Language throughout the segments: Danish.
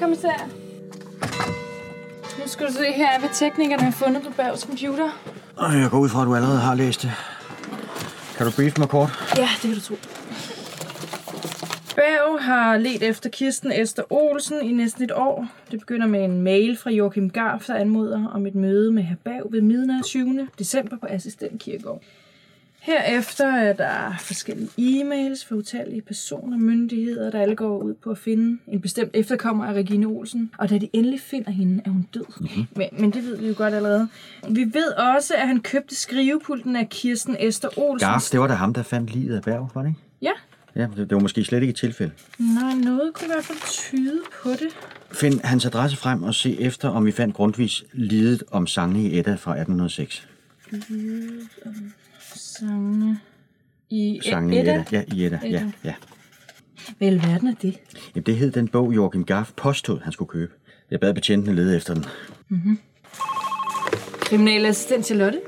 kommissær. Nu skal du se her, hvad teknikerne har fundet på Bergs computer. Jeg går ud fra, at du allerede har læst det. Kan du briefe mig kort? Ja, det kan du tro. Berg har let efter Kirsten Esther Olsen i næsten et år. Det begynder med en mail fra Joachim Garf, der anmoder om et møde med herr Berg ved midnat 20. december på Assistent Kirkegård. Herefter er der forskellige e-mails fra utallige personer og myndigheder, der alle går ud på at finde en bestemt efterkommer af Regine Olsen. Og da de endelig finder hende, er hun død. Mm-hmm. Men, men det ved vi jo godt allerede. Vi ved også, at han købte skrivepulten af Kirsten Esther Olsen. Garf, det var da ham, der fandt livet af Berg, var det ikke? Ja. Ja, det, det var måske slet ikke et tilfælde. Nej, noget kunne i hvert fald tyde på det. Find hans adresse frem og se efter, om vi fandt grundvis lidet om sangene i Edda fra 1806. Sange i Sangene i Edda. Edda. Ja, i Edda. Ja, Edda. ja. Hvad i alverden er det? Jamen, det hed den bog, Joachim Garf påstod, han skulle købe. Jeg bad betjentene lede efter den. Kriminalassistent Charlotte?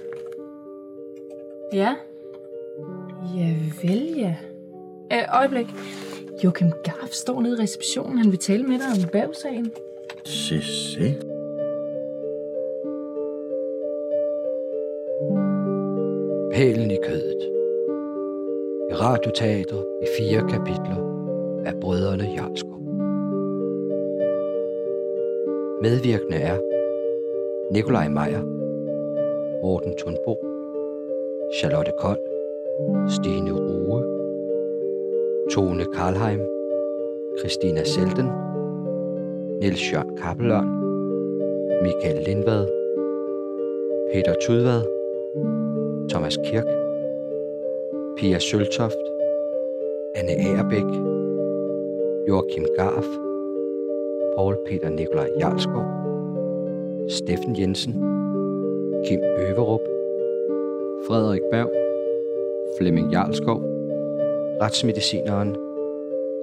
Ja? Ja, vel ja. Øh, øjeblik. Joachim Garf står nede i receptionen. Han vil tale med dig om bagsagen. Se, se. Pælen i kødet. I radioteater i fire kapitler af Brødrene Jarlskov. Medvirkende er Nikolaj Meier, Morten Thunbo, Charlotte Kold, Stine Rue, Tone Karlheim, Christina Selden, Niels Jørgen Kappelørn, Michael Lindvad, Peter Tudvad, Thomas Kirk, Pia Søltoft, Anne Agerbæk, Joachim Garf, Paul Peter Nikolaj Jarlskov, Steffen Jensen, Kim Øverup, Frederik Berg, Flemming Jarlskov, retsmedicineren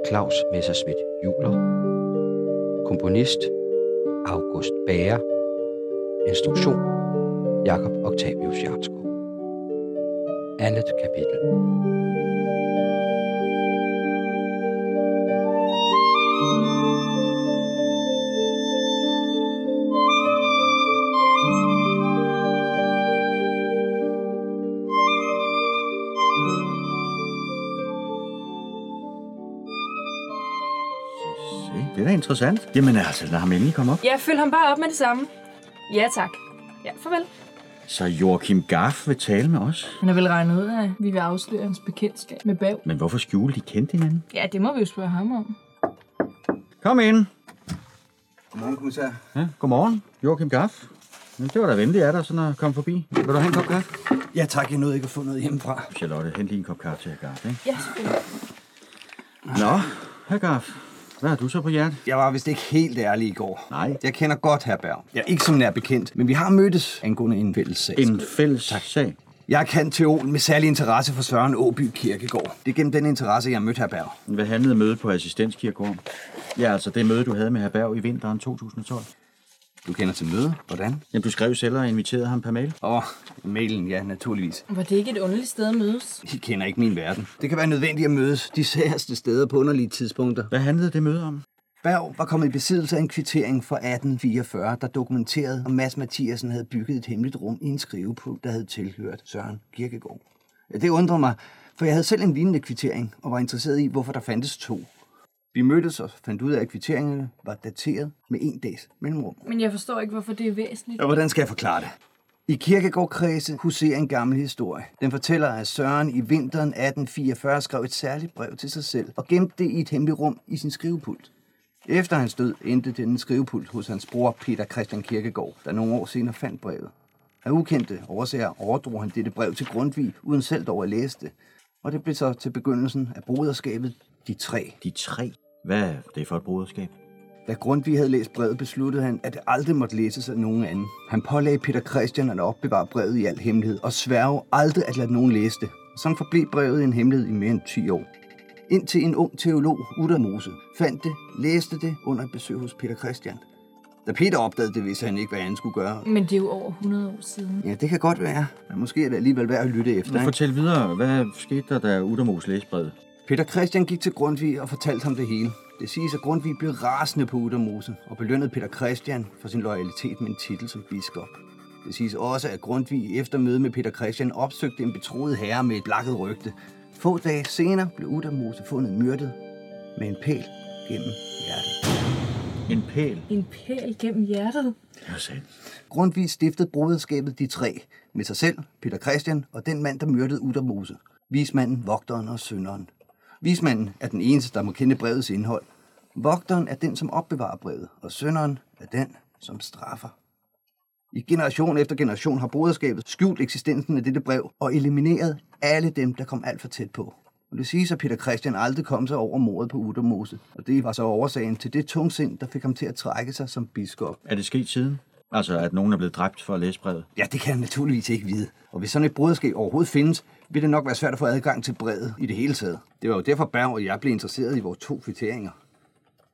Claus Messerschmidt Juler, komponist August Bager, instruktion Jakob Octavius Jarlskov. Andet kapitel. Det er da interessant. Jamen altså, lad ham endelig komme op. Ja, følg ham bare op med det samme. Ja, tak. Ja, farvel. Så Joachim Garf vil tale med os. Han har vel regnet ud af, at vi vil afsløre hans bekendtskab med Bav. Men hvorfor skjule de kendte hinanden? Ja, det må vi jo spørge ham om. Kom ind. Godmorgen, kommissær. Ja, godmorgen, Joachim Garf. Men det var da venligt af dig, sådan at komme forbi. Vil du have en kop kaffe? Ja, tak. Jeg nåede ikke at få noget hjemmefra. Charlotte, hent lige en kop kaffe til Garf, ikke? Ja, selvfølgelig. Nå, herr Garf. Hvad har du så på hjertet? Jeg var vist ikke helt ærlig i går. Nej. Jeg kender godt herr Berg. Jeg er ikke som nær bekendt, men vi har mødtes angående en fælles sag. En fælles sag. Jeg kendt teol med særlig interesse for Søren Åby Kirkegård. Det er gennem den interesse, jeg har mødt herr Berg. Hvad handlede mødet på assistenskirkegården? Ja, altså det møde, du havde med herr Berg i vinteren 2012. Du kender til møde? Hvordan? Jamen, du skrev selv og inviterede ham per mail. Åh, oh, mailen, ja, naturligvis. Var det ikke et underligt sted at mødes? I kender ikke min verden. Det kan være nødvendigt at mødes de særste steder på underlige tidspunkter. Hvad handlede det møde om? Berg var kommet i besiddelse af en kvittering fra 1844, der dokumenterede, at Mads Mathiasen havde bygget et hemmeligt rum i en skrivepult, der havde tilhørt Søren Kirkegaard. Ja, det undrer mig, for jeg havde selv en lignende kvittering og var interesseret i, hvorfor der fandtes to. Vi mødtes og fandt ud af, at kvitteringerne var dateret med en dags mellemrum. Men jeg forstår ikke, hvorfor det er væsentligt. Og hvordan skal jeg forklare det? I Kirkegårdkredse huserer en gammel historie. Den fortæller, at Søren i vinteren 1844 skrev et særligt brev til sig selv og gemte det i et hemmeligt rum i sin skrivepult. Efter hans død endte denne skrivepult hos hans bror Peter Christian Kirkegaard, der nogle år senere fandt brevet. Af ukendte årsager overdrog han dette brev til Grundtvig, uden selv dog at læse det. Og det blev så til begyndelsen af broderskabet De Tre. De tre. Hvad er det for et broderskab? Da Grundtvig havde læst brevet, besluttede han, at det aldrig måtte læses af nogen anden. Han pålagde Peter Christian at opbevare brevet i al hemmelighed og sværge aldrig at lade nogen læse det. Sådan forblev brevet en hemmelighed i mere end 10 år. Indtil en ung teolog, Uda Mose, fandt det, læste det under et besøg hos Peter Christian. Da Peter opdagede det, vidste han ikke, hvad han skulle gøre. Men det er jo over 100 år siden. Ja, det kan godt være, men måske er det alligevel værd at lytte efter. Men fortæl videre, hvad skete der, da Uddermos læste brevet? Peter Christian gik til Grundtvig og fortalte ham det hele. Det siges, at Grundtvig blev rasende på Udermose og belønnede Peter Christian for sin loyalitet med en titel som biskop. Det siges også, at Grundtvig efter møde med Peter Christian opsøgte en betroet herre med et blakket rygte. Få dage senere blev Udermose fundet myrdet med en pæl gennem hjertet. En pæl. En pæl gennem hjertet. Jeg sagde. Grundtvig stiftede broderskabet De Tre med sig selv, Peter Christian og den mand, der myrdede Udermose. Vismanden, vogteren og synderen. Vismanden er den eneste, der må kende brevets indhold. Vogteren er den, som opbevarer brevet, og synderen er den, som straffer. I generation efter generation har broderskabet skjult eksistensen af dette brev og elimineret alle dem, der kom alt for tæt på. Og det siges, at Peter Christian aldrig kom sig over mordet på Udermose, og det var så årsagen til det tungsind, der fik ham til at trække sig som biskop. Er det sket siden? Altså, at nogen er blevet dræbt for at læse brevet? Ja, det kan jeg naturligvis ikke vide. Og hvis sådan et broderskab overhovedet findes, vil det nok være svært at få adgang til brevet i det hele taget. Det var jo derfor Berg og jeg blev interesseret i vores to kvitteringer.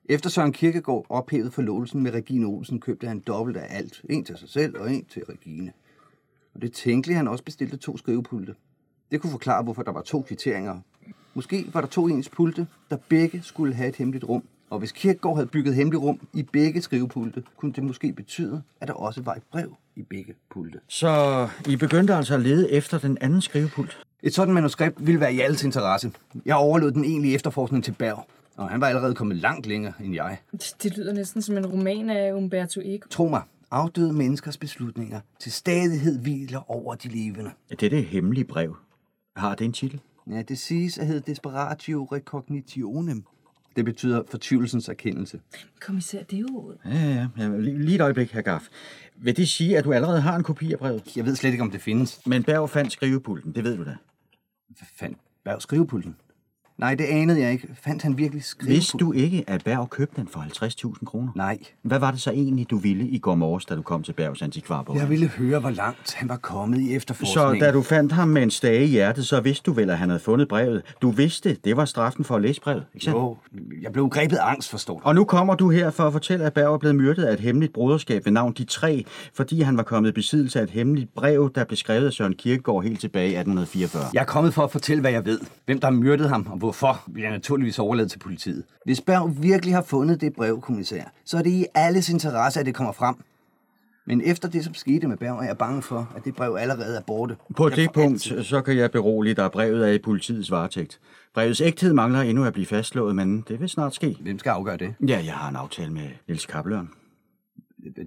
Efter Søren Kirkegaard ophævede forlovelsen med Regine Olsen, købte han dobbelt af alt. En til sig selv og en til Regine. Og det tænkte han også bestilte to skrivepulte. Det kunne forklare, hvorfor der var to kvitteringer. Måske var der to ens pulte, der begge skulle have et hemmeligt rum. Og hvis Kierkegaard havde bygget hemmeligt rum i begge skrivepulte, kunne det måske betyde, at der også var et brev i begge pulte. Så I begyndte altså at lede efter den anden skrivepult? Et sådan manuskript ville være i alles interesse. Jeg overlod den egentlige efterforskning til Berg, og han var allerede kommet langt længere end jeg. Det, det lyder næsten som en roman af Umberto Eco. Tro mig, afdøde menneskers beslutninger til stadighed hviler over de levende. Ja, det er det hemmelige brev. Har det en titel? Ja, det siges at hedde Desperatio Recognitionem. Det betyder fortvivlelsens erkendelse. Kommissær, det er jo... Ja, ja, ja. Lige, lige et øjeblik, herr Gaff. Vil det sige, at du allerede har en kopi af brevet? Jeg ved slet ikke, om det findes. Men Berg fandt skrivepulten, det ved du da. Hvad fandt Berg skrivepulten? Nej, det anede jeg ikke. Fandt han virkelig skrivepulten? Vidste du ikke, at Berg købte den for 50.000 kroner? Nej. Hvad var det så egentlig, du ville i går morges, da du kom til Bergs antikvarbog? Jeg ville høre, hvor langt han var kommet i Så efterforskningen. da du fandt ham med en stage i hjertet, så vidste du vel, at han havde fundet brevet. Du vidste, det var straffen for at læse brevet, ikke sandt? Jo, jeg blev grebet af angst, forstår du. Og nu kommer du her for at fortælle, at Berg er blevet myrdet af et hemmeligt broderskab ved navn De Tre, fordi han var kommet i besiddelse af et hemmeligt brev, der blev skrevet af Søren Kierkegaard helt tilbage i 1844. Jeg er kommet for at fortælle, hvad jeg ved. Hvem der myrdet ham, og hvorfor, jeg naturligvis overlade til politiet. Hvis Berg virkelig har fundet det brev, kommissær, så er det i alles interesse, at det kommer frem. Men efter det, som skete med Berg, er jeg bange for, at det brev allerede er borte. På det punkt, altid. så kan jeg berolige dig, at brevet er i politiets varetægt. Brevets ægthed mangler endnu at blive fastslået, men det vil snart ske. Hvem skal afgøre det? Ja, jeg har en aftale med Niels Kappelørn.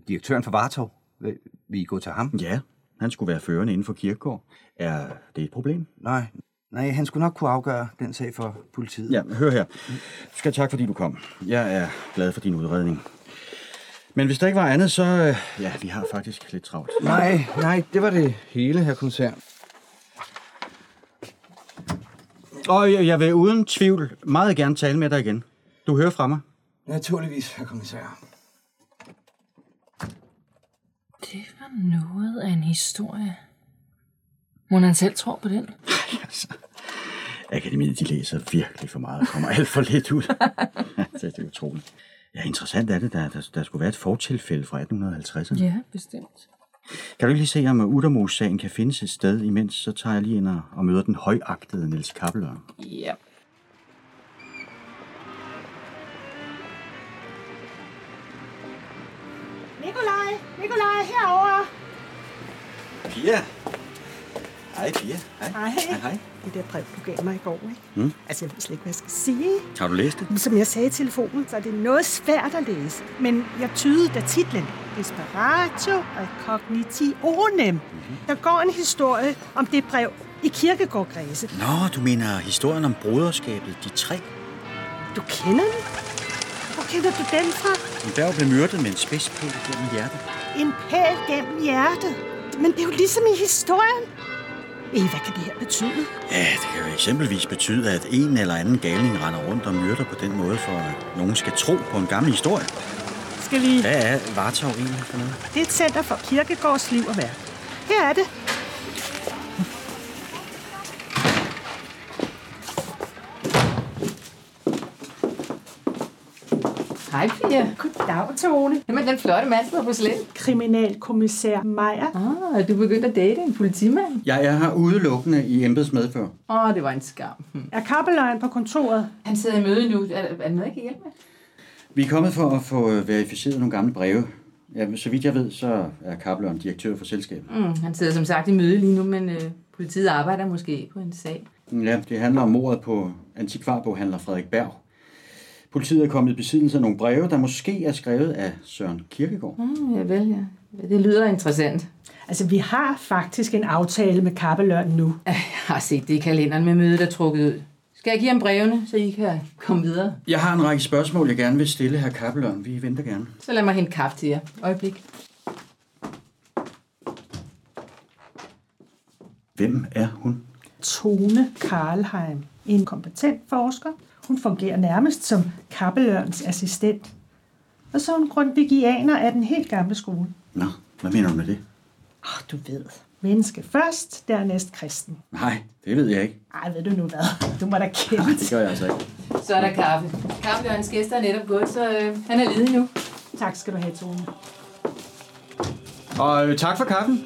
Direktøren for Vartov. Vil I gå til ham? Ja, han skulle være førende inden for Kirkegård. Er det et problem? Nej, nej, han skulle nok kunne afgøre den sag for politiet. Ja, hør her. Du skal have tak, fordi du kom. Jeg er glad for din udredning. Men hvis der ikke var andet, så... øh, Ja, vi har faktisk lidt travlt. Nej, nej, det var det hele, her kommissær. Og jeg jeg vil uden tvivl meget gerne tale med dig igen. Du hører fra mig. Naturligvis, her kommissær. Det var noget af en historie. Må han selv tror på den? Altså, Akademiet, de læser virkelig for meget og kommer alt for lidt ud. det er utroligt. Ja, interessant er det, der, der, der skulle være et fortilfælde fra 1850'erne. Ja, bestemt. Kan du ikke lige se, om Uddermos-sagen kan findes et sted imens, så tager jeg lige ind og, møder den højagtede Niels Kappelørn. Ja. Nikolaj, Nikolaj, herovre. Pia! Hej, Pia. Hej. Hej. Hej. Det der brev, du gav mig i går, ikke? Mm. Altså, jeg ved slet ikke, hvad jeg skal sige. Har du læst det? Som jeg sagde i telefonen, så er det noget svært at læse. Men jeg tydede da titlen. Desperatio recognitionem. Mm-hmm. Der går en historie om det brev i kirkegårdkredse. Nå, du mener historien om broderskabet, de tre. Du kender den? Hvor kender du den fra? En berg blev myrdet med en spidspæl gennem hjertet. En pæl gennem hjertet. Men det er jo ligesom i historien. Eh, hvad kan det her betyde? Ja, det kan jo eksempelvis betyde, at en eller anden galning render rundt og myrder på den måde, for at nogen skal tro på en gammel historie. Skal vi... Hvad er Vartov egentlig for noget? Det er et center for kirkegårds liv og værk. Her er det. Hej, Pia. Goddag, Tone. Jamen, den flotte mand sidder på slæt. Kriminalkommissær Meier. Ah, du begyndte at date en politimand. Jeg er her udelukkende i embedsmedfør. Åh, oh, det var en skam. Hm. Er kappeløjen på kontoret? Han sidder i møde nu. Er, er der noget, jeg kan hjælpe med? Vi er kommet for at få øh, verificeret nogle gamle breve. Ja, så vidt jeg ved, så er Kapleren direktør for selskabet. Mm, han sidder som sagt i møde lige nu, men øh, politiet arbejder måske på en sag. Ja, det handler om mordet på antikvarboghandler Frederik Berg. Politiet er kommet i besiddelse af nogle breve, der måske er skrevet af Søren Kierkegaard. Mm, ja, vel, ja. Det lyder interessant. Altså, vi har faktisk en aftale med Kappelørn nu. Jeg har set det i kalenderen med mødet, der er trukket ud. Skal jeg give ham brevene, så I kan komme videre? Jeg har en række spørgsmål, jeg gerne vil stille her Kappelørn. Vi venter gerne. Så lad mig hente kaffe til jer. Øjeblik. Hvem er hun? Tone Karlheim, en kompetent forsker. Hun fungerer nærmest som Kappelørns assistent. Og så er hun grundvigianer af den helt gamle skole. Nå, hvad mener du med det? Oh, du ved. Menneske først, dernæst kristen. Nej, det ved jeg ikke. Ej, ved du nu hvad? Du må da kende Nej, det gør jeg altså ikke. Så er der kaffe. Kaffe og hans gæster er netop gået, så øh, han er ledig nu. Tak skal du have, Tone. Og øh, tak for kaffen.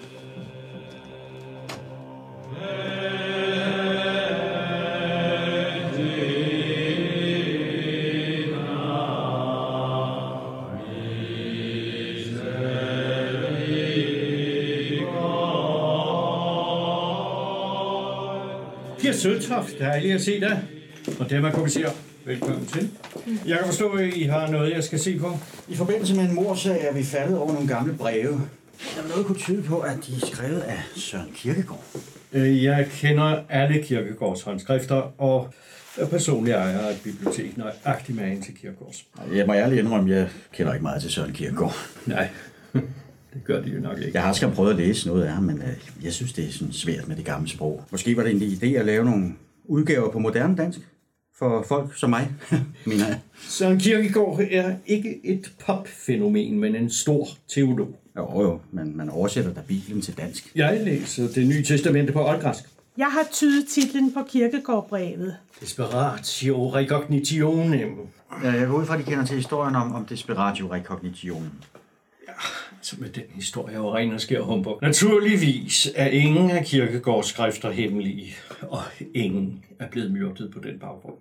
Pia Søltoft, dejligt at se dig. Og dem er kommissær. Velkommen til. Jeg kan forstå, at I har noget, jeg skal se på. I forbindelse med en morsag er vi faldet over nogle gamle breve. Der noget kunne tyde på, at de er skrevet af Søren Kierkegaard. Øh, Jeg kender alle Kirkegårds håndskrifter, og er personlig ejer et bibliotek nøjagtigt med til Kirkegårds. Jeg må ærligt indrømme, jeg kender ikke meget til Søren Kierkegaard. Nej, det gør de jo nok ikke. Jeg har skam prøvet at læse noget af ham, men øh, jeg synes, det er sådan svært med det gamle sprog. Måske var det en idé at lave nogle udgaver på moderne dansk for folk som mig, mener jeg. Søren Kierkegaard er ikke et popfænomen, men en stor teolog. Jo, jo, men man oversætter da Bibelen til dansk. Jeg læser det nye testamente på oldgræsk. Jeg har tydet titlen på Kirkegårdbrevet. Desperatio recognitionem. Ja, jeg går ud fra, at de kender til historien om, om Desperatio Recognition. Altså med den historie jo ren og skær humbug. Naturligvis er ingen af Kierkegaards skrifter hemmelige, og ingen er blevet myrdet på den baggrund.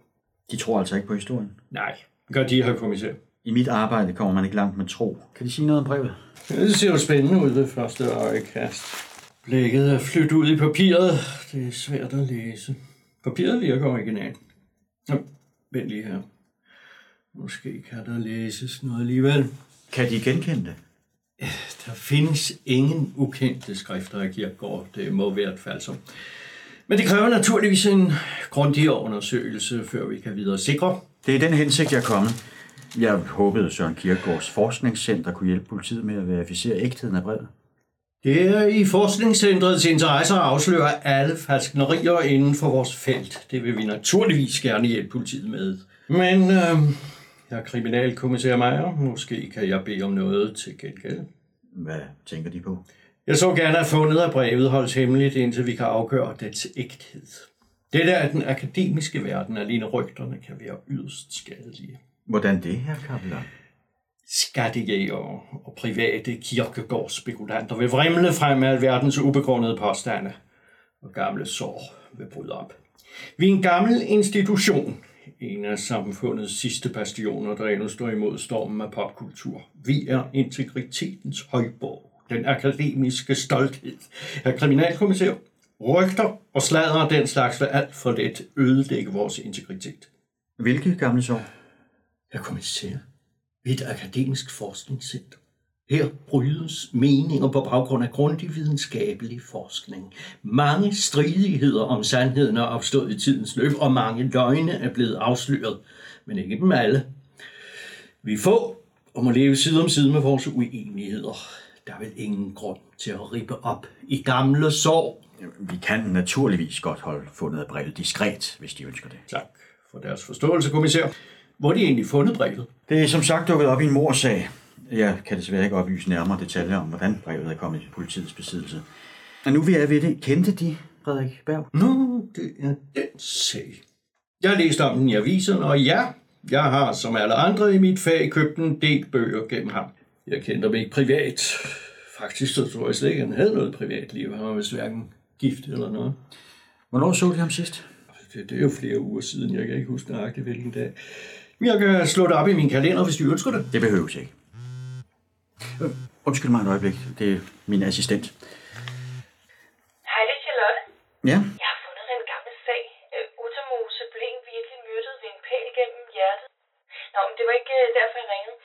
De tror altså ikke på historien. Nej, gør de her kommissær. I mit arbejde kommer man ikke langt med tro. Kan de sige noget om brevet? Det ser jo spændende ud ved første øjekast. Blækket er flyttet ud i papiret. Det er svært at læse. Papiret virker originalt. Nå, vent lige her. Måske kan der læses noget alligevel. Kan de genkende det? Der findes ingen ukendte skrifter af Kierkegaard. Det må være et falsum. Men det kræver naturligvis en grundigere undersøgelse, før vi kan videre sikre. Det er den hensigt, jeg er kommet. Jeg håbede, at Søren Kierkegaards forskningscenter kunne hjælpe politiet med at verificere ægtheden af brevet. Det er i Forskningscentrets interesse at afsløre alle falsknerier inden for vores felt. Det vil vi naturligvis gerne hjælpe politiet med. Men, øh, jeg kriminalkommissær Meyer, måske kan jeg bede om noget til gengæld. Hvad tænker de på? Jeg så gerne have fundet, at brevet holdes hemmeligt, indtil vi kan afgøre dets ægthed. Det der er den akademiske verden, alene rygterne kan være yderst skadelige. Hvordan det her, Kapelan? Skattejæger og private kirkegårdsspekulanter vil vrimle frem med alverdens ubegrundede påstande, og gamle sår vil bryde op. Vi er en gammel institution, en af samfundets sidste bastioner, der endnu står imod stormen af popkultur. Vi er integritetens højborg, den akademiske stolthed. Herr kriminalkommissær, rygter og sladder den slags vil alt for let ødelægge vores integritet. Hvilke gamle sår? Herr kommissær, vi er et akademisk forskningscenter. Her brydes meninger på baggrund af grundig videnskabelig forskning. Mange stridigheder om sandheden er opstået i tidens løb, og mange løgne er blevet afsløret, men ikke dem alle. Vi er få og må leve side om side med vores uenigheder. Der er vel ingen grund til at rippe op i gamle sår. Vi kan naturligvis godt holde fundet af brevet diskret, hvis de ønsker det. Tak for deres forståelse, kommissær. Hvor har de egentlig fundet brevet? Det er som sagt dukket op i en morsag. Jeg kan desværre ikke oplyse nærmere detaljer om, hvordan brevet er kommet i politiets besiddelse. Og nu vi er ved det, kendte de Frederik Berg? Nå, det er den sag. Jeg har læst om den i avisen, og ja, jeg har som alle andre i mit fag købt en del bøger gennem ham. Jeg kendte ham ikke privat. Faktisk så tror jeg slet ikke, at han havde noget privatliv. Han var vist hverken gift eller noget. Hvornår så de ham sidst? Det, det er jo flere uger siden. Jeg kan ikke huske nøjagtigt, hvilken dag. Jeg kan slå det op i min kalender, hvis du ønsker det. Det behøves ikke. Øh, undskyld mig et øjeblik. Det er min assistent. Hej, det er Charlotte. Ja, Jeg har fundet en gammel sag. Øh, Uttermose blev virkelig myrdet ved en pæl igennem hjertet. Nå, men det var ikke øh, derfor, jeg ringede.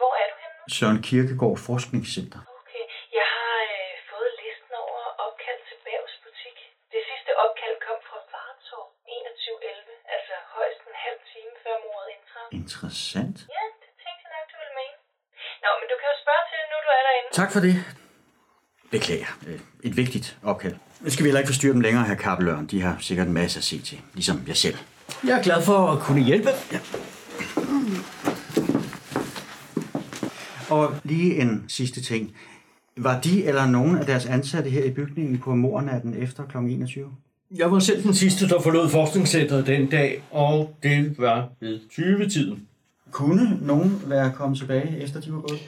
Hvor er du henne? Søren Kirkegaard Forskningscenter. Okay, jeg har øh, fået listen over opkald til butik. Det sidste opkald kom fra Vartov 2111, altså højst en halv time før mordet indtraf. Interessant. Ja, det tænkte jeg nok, du ville mene. Nå, men du kan jo spørge til, nu du er derinde. Tak for det. Beklager. Øh, Et vigtigt opkald. Nu skal vi heller ikke forstyrre dem længere, her Kappeløren. De har sikkert en masse at se til. Ligesom jeg selv. Jeg er glad for at kunne hjælpe. Og lige en sidste ting. Var de eller nogen af deres ansatte her i bygningen på mornatten efter kl. 21? Jeg var selv den sidste, der forlod forskningscentret den dag, og det var ved 20-tiden. Kunne nogen være kommet tilbage, efter de var gået?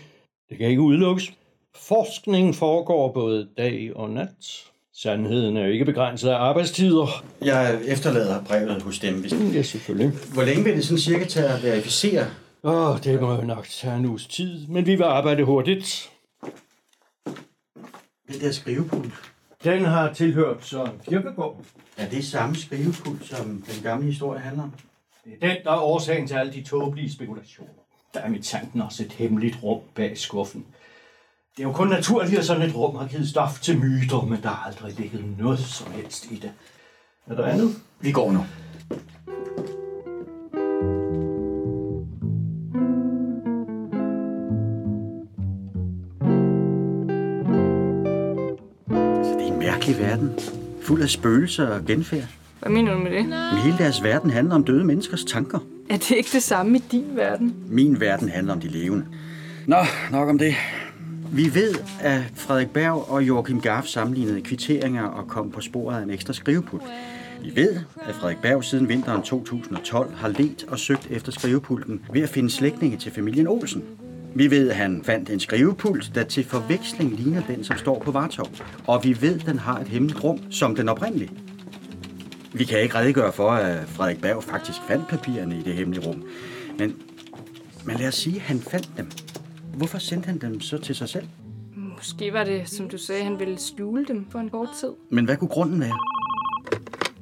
Det kan ikke udelukkes. Forskningen foregår både dag og nat. Sandheden er ikke begrænset af arbejdstider. Jeg efterlader brevet hos dem. Hvis... Ja, selvfølgelig. Hvor længe vil det sådan cirka tage at verificere? Åh, oh, det må jo nok tage en uges tid, men vi vil arbejde hurtigt. Den der skrivepult. Den har tilhørt Søren Kirkegaard. Er det samme skrivepult, som den gamle historie handler om? Det er den, der er årsagen til alle de tåbelige spekulationer. Der er med tanken også et hemmeligt rum bag skuffen. Det er jo kun naturligt, at sådan et rum har givet stof til myter, men der har aldrig ligget noget som helst i det. Er der andet? Vi går nu. Så det er en mærkelig verden. Fuld af spøgelser og genfærd. Hvad mener du med det? Men hele deres verden handler om døde menneskers tanker. Er det ikke det samme i din verden? Min verden handler om de levende. Nå, nok om det. Vi ved, at Frederik Berg og Joachim Garf sammenlignede kvitteringer og kom på sporet af en ekstra skrivepult. Vi ved, at Frederik Berg siden vinteren 2012 har let og søgt efter skrivepulten ved at finde slægtninge til familien Olsen. Vi ved, at han fandt en skrivepult, der til forveksling ligner den, som står på Vartov. Og vi ved, at den har et hemmeligt rum, som den oprindelige. Vi kan ikke redegøre for, at Frederik Berg faktisk fandt papirerne i det hemmelige rum. Men, men lad os sige, at han fandt dem. Hvorfor sendte han dem så til sig selv? Måske var det, som du sagde, han ville skjule dem for en kort tid. Men hvad kunne grunden være?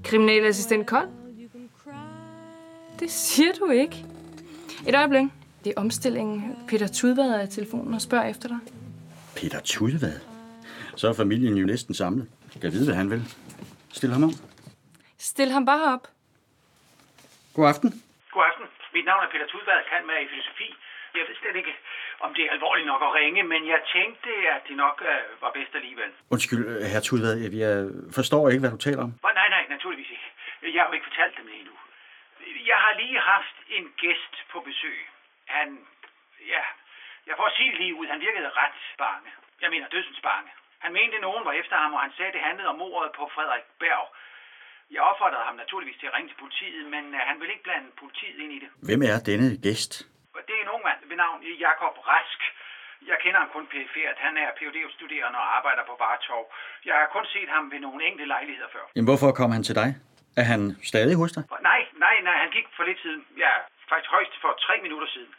Kriminalassistent Kold? Det siger du ikke. Et øjeblik. Det er omstillingen. Peter Tudvad er i telefonen og spørger efter dig. Peter Tudvad. Så er familien jo næsten samlet. Kan vide, hvad han vil. Stil ham om. Stil ham bare op. God aften. God aften. Mit navn er Peter Tudvad, kan med i filosofi. Jeg ved slet ikke, om det er alvorligt nok at ringe, men jeg tænkte, at det nok øh, var bedst alligevel. Undskyld, herr Tudvad. Jeg forstår ikke, hvad du taler om. Nej, nej, naturligvis ikke. Jeg har jo ikke fortalt dem det endnu. Jeg har lige haft en gæst på besøg. Han, ja, jeg får at sige det lige ud, han virkede ret bange. Jeg mener dødsens bange. Han mente, at nogen var efter ham, og han sagde, at det handlede om mordet på Frederik Berg. Jeg opfordrede ham naturligvis til at ringe til politiet, men øh, han vil ikke blande politiet ind i det. Hvem er denne gæst? Det er en ung mand ved navn Jakob Rask. Jeg kender ham kun perifært. Han er phd studerende og arbejder på Vartov. Jeg har kun set ham ved nogle enkelte lejligheder før. Jamen, hvorfor kom han til dig? Er han stadig hos dig? Nej, nej, nej, han gik for lidt siden. Ja, faktisk højst for tre minutter siden.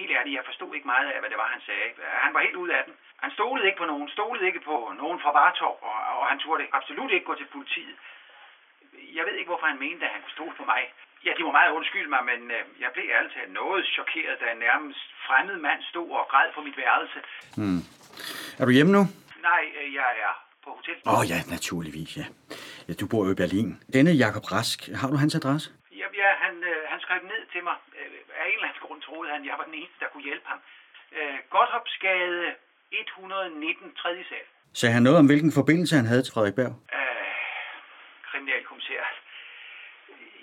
Helt ærligt, jeg forstod ikke meget af, hvad det var, han sagde. Han var helt ude af den. Han stolede ikke på nogen, stolede ikke på nogen fra Vartov, og, og han turde absolut ikke gå til politiet. Jeg ved ikke, hvorfor han mente, at han kunne stole på mig. Ja, de må meget undskylde mig, men øh, jeg blev ærligt talt noget chokeret, da en nærmest fremmed mand stod og græd på mit værelse. Hmm. Er du hjemme nu? Nej, øh, jeg er på hotel. Åh oh, ja, naturligvis, ja. ja. Du bor jo i Berlin. Denne Jakob Rask, har du hans adresse? Ja, ja han, øh, han skrev ned til mig. Af en eller anden grund troede han, jeg var den eneste, der kunne hjælpe ham. Godthopsgade 119, 3. sal. Sagde han noget om, hvilken forbindelse han havde til Frederik Berg? Øh, kriminalkommissær.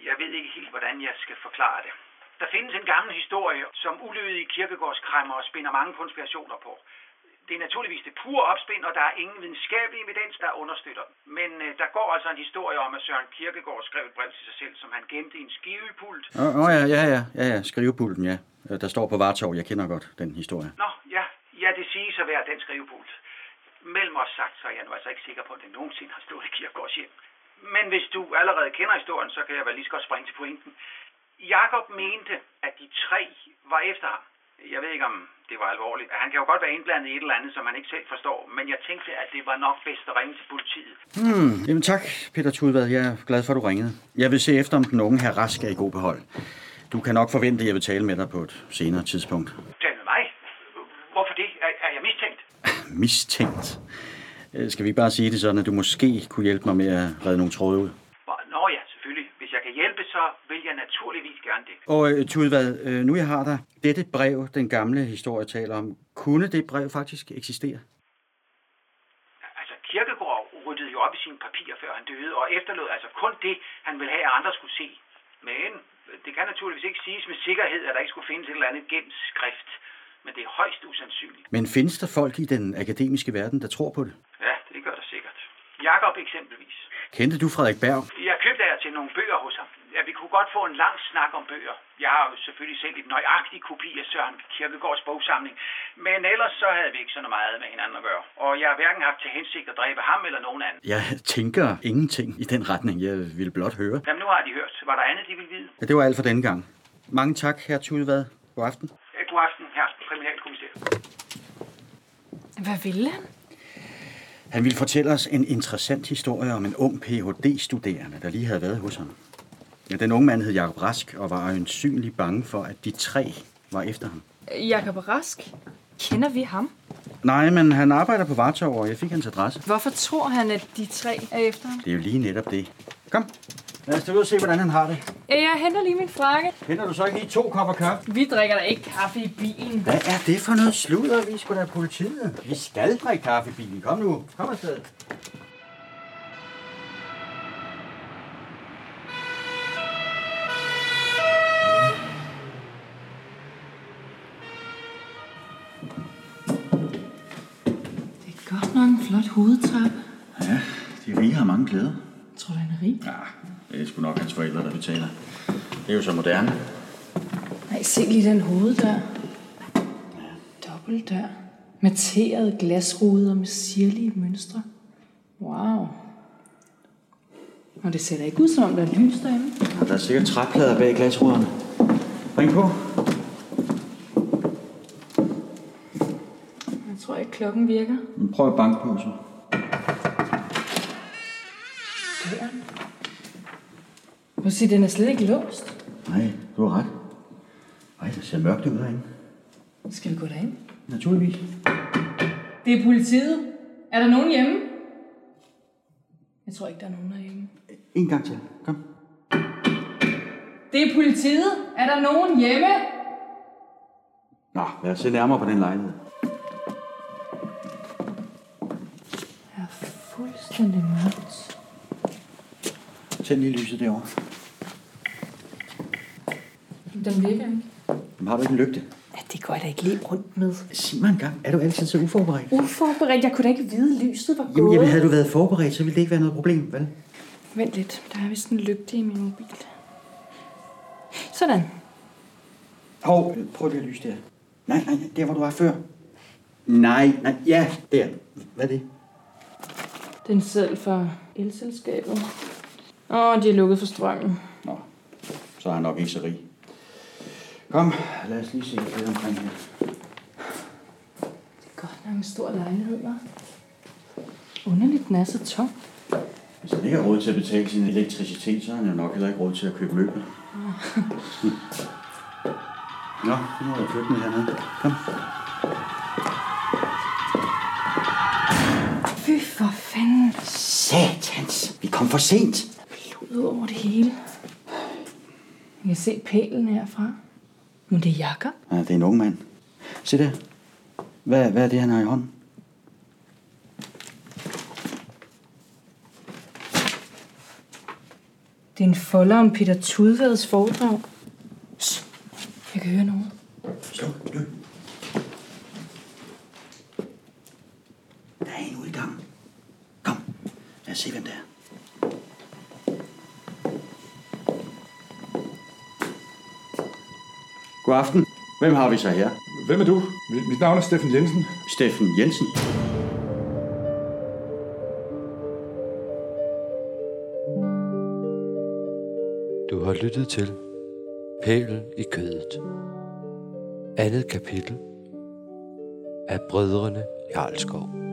Jeg ved ikke helt, hvordan jeg skal forklare det. Der findes en gammel historie, som ulydige kirkegårdskræmmer spinder mange konspirationer på. Det er naturligvis det pure opspind, og der er ingen videnskabelig evidens, der understøtter den. Men øh, der går altså en historie om, at Søren Kierkegaard skrev et brev til sig selv, som han gemte i en skivepult. Åh oh, oh, ja, ja, ja, ja, ja, skrivepulten, ja. Øh, Der står på Vartov, jeg kender godt den historie. Nå, ja, ja, det siges at være den skrivepult. Mellem os sagt, så er jeg nu altså ikke sikker på, at den nogensinde har stået i Kierkegaards hjem. Men hvis du allerede kender historien, så kan jeg vel lige så godt springe til pointen. Jakob mente, at de tre var efter ham. Jeg ved ikke, om det var alvorligt. Han kan jo godt være indblandet i et eller andet, som han ikke selv forstår, men jeg tænkte, at det var nok bedst at ringe til politiet. Hmm, jamen tak, Peter Tudvad. Jeg er glad for, at du ringede. Jeg vil se efter, om den unge her rask er i god behold. Du kan nok forvente, at jeg vil tale med dig på et senere tidspunkt. Tal med mig? Hvorfor det? Er, er jeg mistænkt? Mistænkt. Øh, Skal vi ikke bare sige det sådan, at du måske kunne hjælpe mig med at redde nogle tråde ud? Nå ja, selvfølgelig. Hvis jeg kan hjælpe, så vil jeg naturligvis gerne det. Og øh, Tudvad, øh, nu jeg har dig, dette brev, den gamle historie taler om, kunne det brev faktisk eksistere? Altså, Kirkegaard ryddede jo op i sine papirer, før han døde, og efterlod altså kun det, han ville have, at andre skulle se. Men det kan naturligvis ikke siges med sikkerhed, at der ikke skulle findes et eller andet gemt skrift. Men det er højst usandsynligt. Men findes der folk i den akademiske verden, der tror på det? Ja, det gør der sikkert. Jakob eksempelvis. Kendte du Frederik Berg? Jeg købte af til nogle bøger hos ham. Ja, vi kunne godt få en lang snak om bøger. Jeg har jo selvfølgelig selv et nøjagtigt kopi af Søren Kierkegaards bogsamling. Men ellers så havde vi ikke så meget med hinanden at gøre. Og jeg har hverken haft til hensigt at dræbe ham eller nogen anden. Jeg tænker ingenting i den retning. Jeg vil blot høre. Jamen, nu har de hørt. Var der andet, de ville vide? Ja, det var alt for denne gang. Mange tak, herr Tudvad. God aften. God aften, her kriminalkommissær. Hvad ville han? Han ville fortælle os en interessant historie om en ung Ph.D.-studerende, der lige havde været hos ham. Ja, den unge mand hed Jacob Rask og var øjensynligt bange for, at de tre var efter ham. Jakob Rask. Kender vi ham? Nej, men han arbejder på Vartov, og jeg fik hans adresse. Hvorfor tror han, at de tre er efter ham? Det er jo lige netop det. Kom, lad os da ud og se, hvordan han har det. Ja, jeg henter lige min frakke. Henter du så ikke lige to kopper kaffe? Vi drikker da ikke kaffe i bilen. Hvad er det for noget sludder? Vi skulle da politiet. Vi skal drikke kaffe i bilen. Kom nu. Kom afsted. Det er godt nok en flot hovedtrappe. Ja, de rige har mange klæder. Tror du, han er rig? Ja, det er sgu nok hans forældre, der betaler. Det er jo så moderne. Nej, se lige den hoveddør. Dobbeltdør. Materede glasruder med sirlige mønstre. Wow. Og det ser da ikke ud, som om der er lys derinde. Og der er sikkert træplader bag glasruderne. Ring på. Jeg tror ikke, klokken virker. Men prøv at banke på, så. At sige, den er slet ikke låst. Nej, du har ret. Ej, det ser mørkt ud herinde. Skal vi gå derind? Naturligvis. Det er politiet. Er der nogen hjemme? Jeg tror ikke, der er nogen derhjemme. En gang til. Kom. Det er politiet. Er der nogen hjemme? Nå, lad os se nærmere på den lejlighed. Det er fuldstændig mørkt. Tænd lige lyset derovre. Den virker ikke. Jamen, har du ikke en lygte? Ja, det går jeg da ikke lige rundt med. Sig mig en gang, er du altid så uforberedt? Uforberedt. Jeg kunne da ikke vide, lyset var gået. Jamen, jamen, havde du været forberedt, så ville det ikke være noget problem, vel? Vent lidt. Der er vist en lygte i min mobil. Sådan. Hov, prøv lige at lyse der. Nej, nej, der hvor du var før. Nej, nej, ja, der. Hvad er det? Den selv fra elselskabet. Åh, de er lukket for strømmen. Nå, så er han nok ikke så rig. Kom, lad os lige se lidt omkring her. Det er godt nok en stor lejlighed, hva'? Underligt, den er så tom. Hvis han ikke har råd til at betale sin elektricitet, så har han jo nok heller ikke råd til at købe møbler. Nå, nu er jeg køkkenet hernede. Kom. Fy for fanden. Satans, vi kom for sent. Blod over det hele. Jeg kan se pælen herfra. Men det er Jakob. Ja, det er en ung mand. Se der. Hvad, hvad er det, han har i hånden? Det er en folder om Peter Tudvads foredrag. Shh. Jeg kan høre noget. Sluk, sluk. Der er en ude i gangen. Kom, lad os se, hvem det er. God aften. Hvem har vi så her? Hvem er du? Mit, navn er Steffen Jensen. Steffen Jensen. Du har lyttet til Pælen i kødet. Andet kapitel af Brødrene Jarlskov.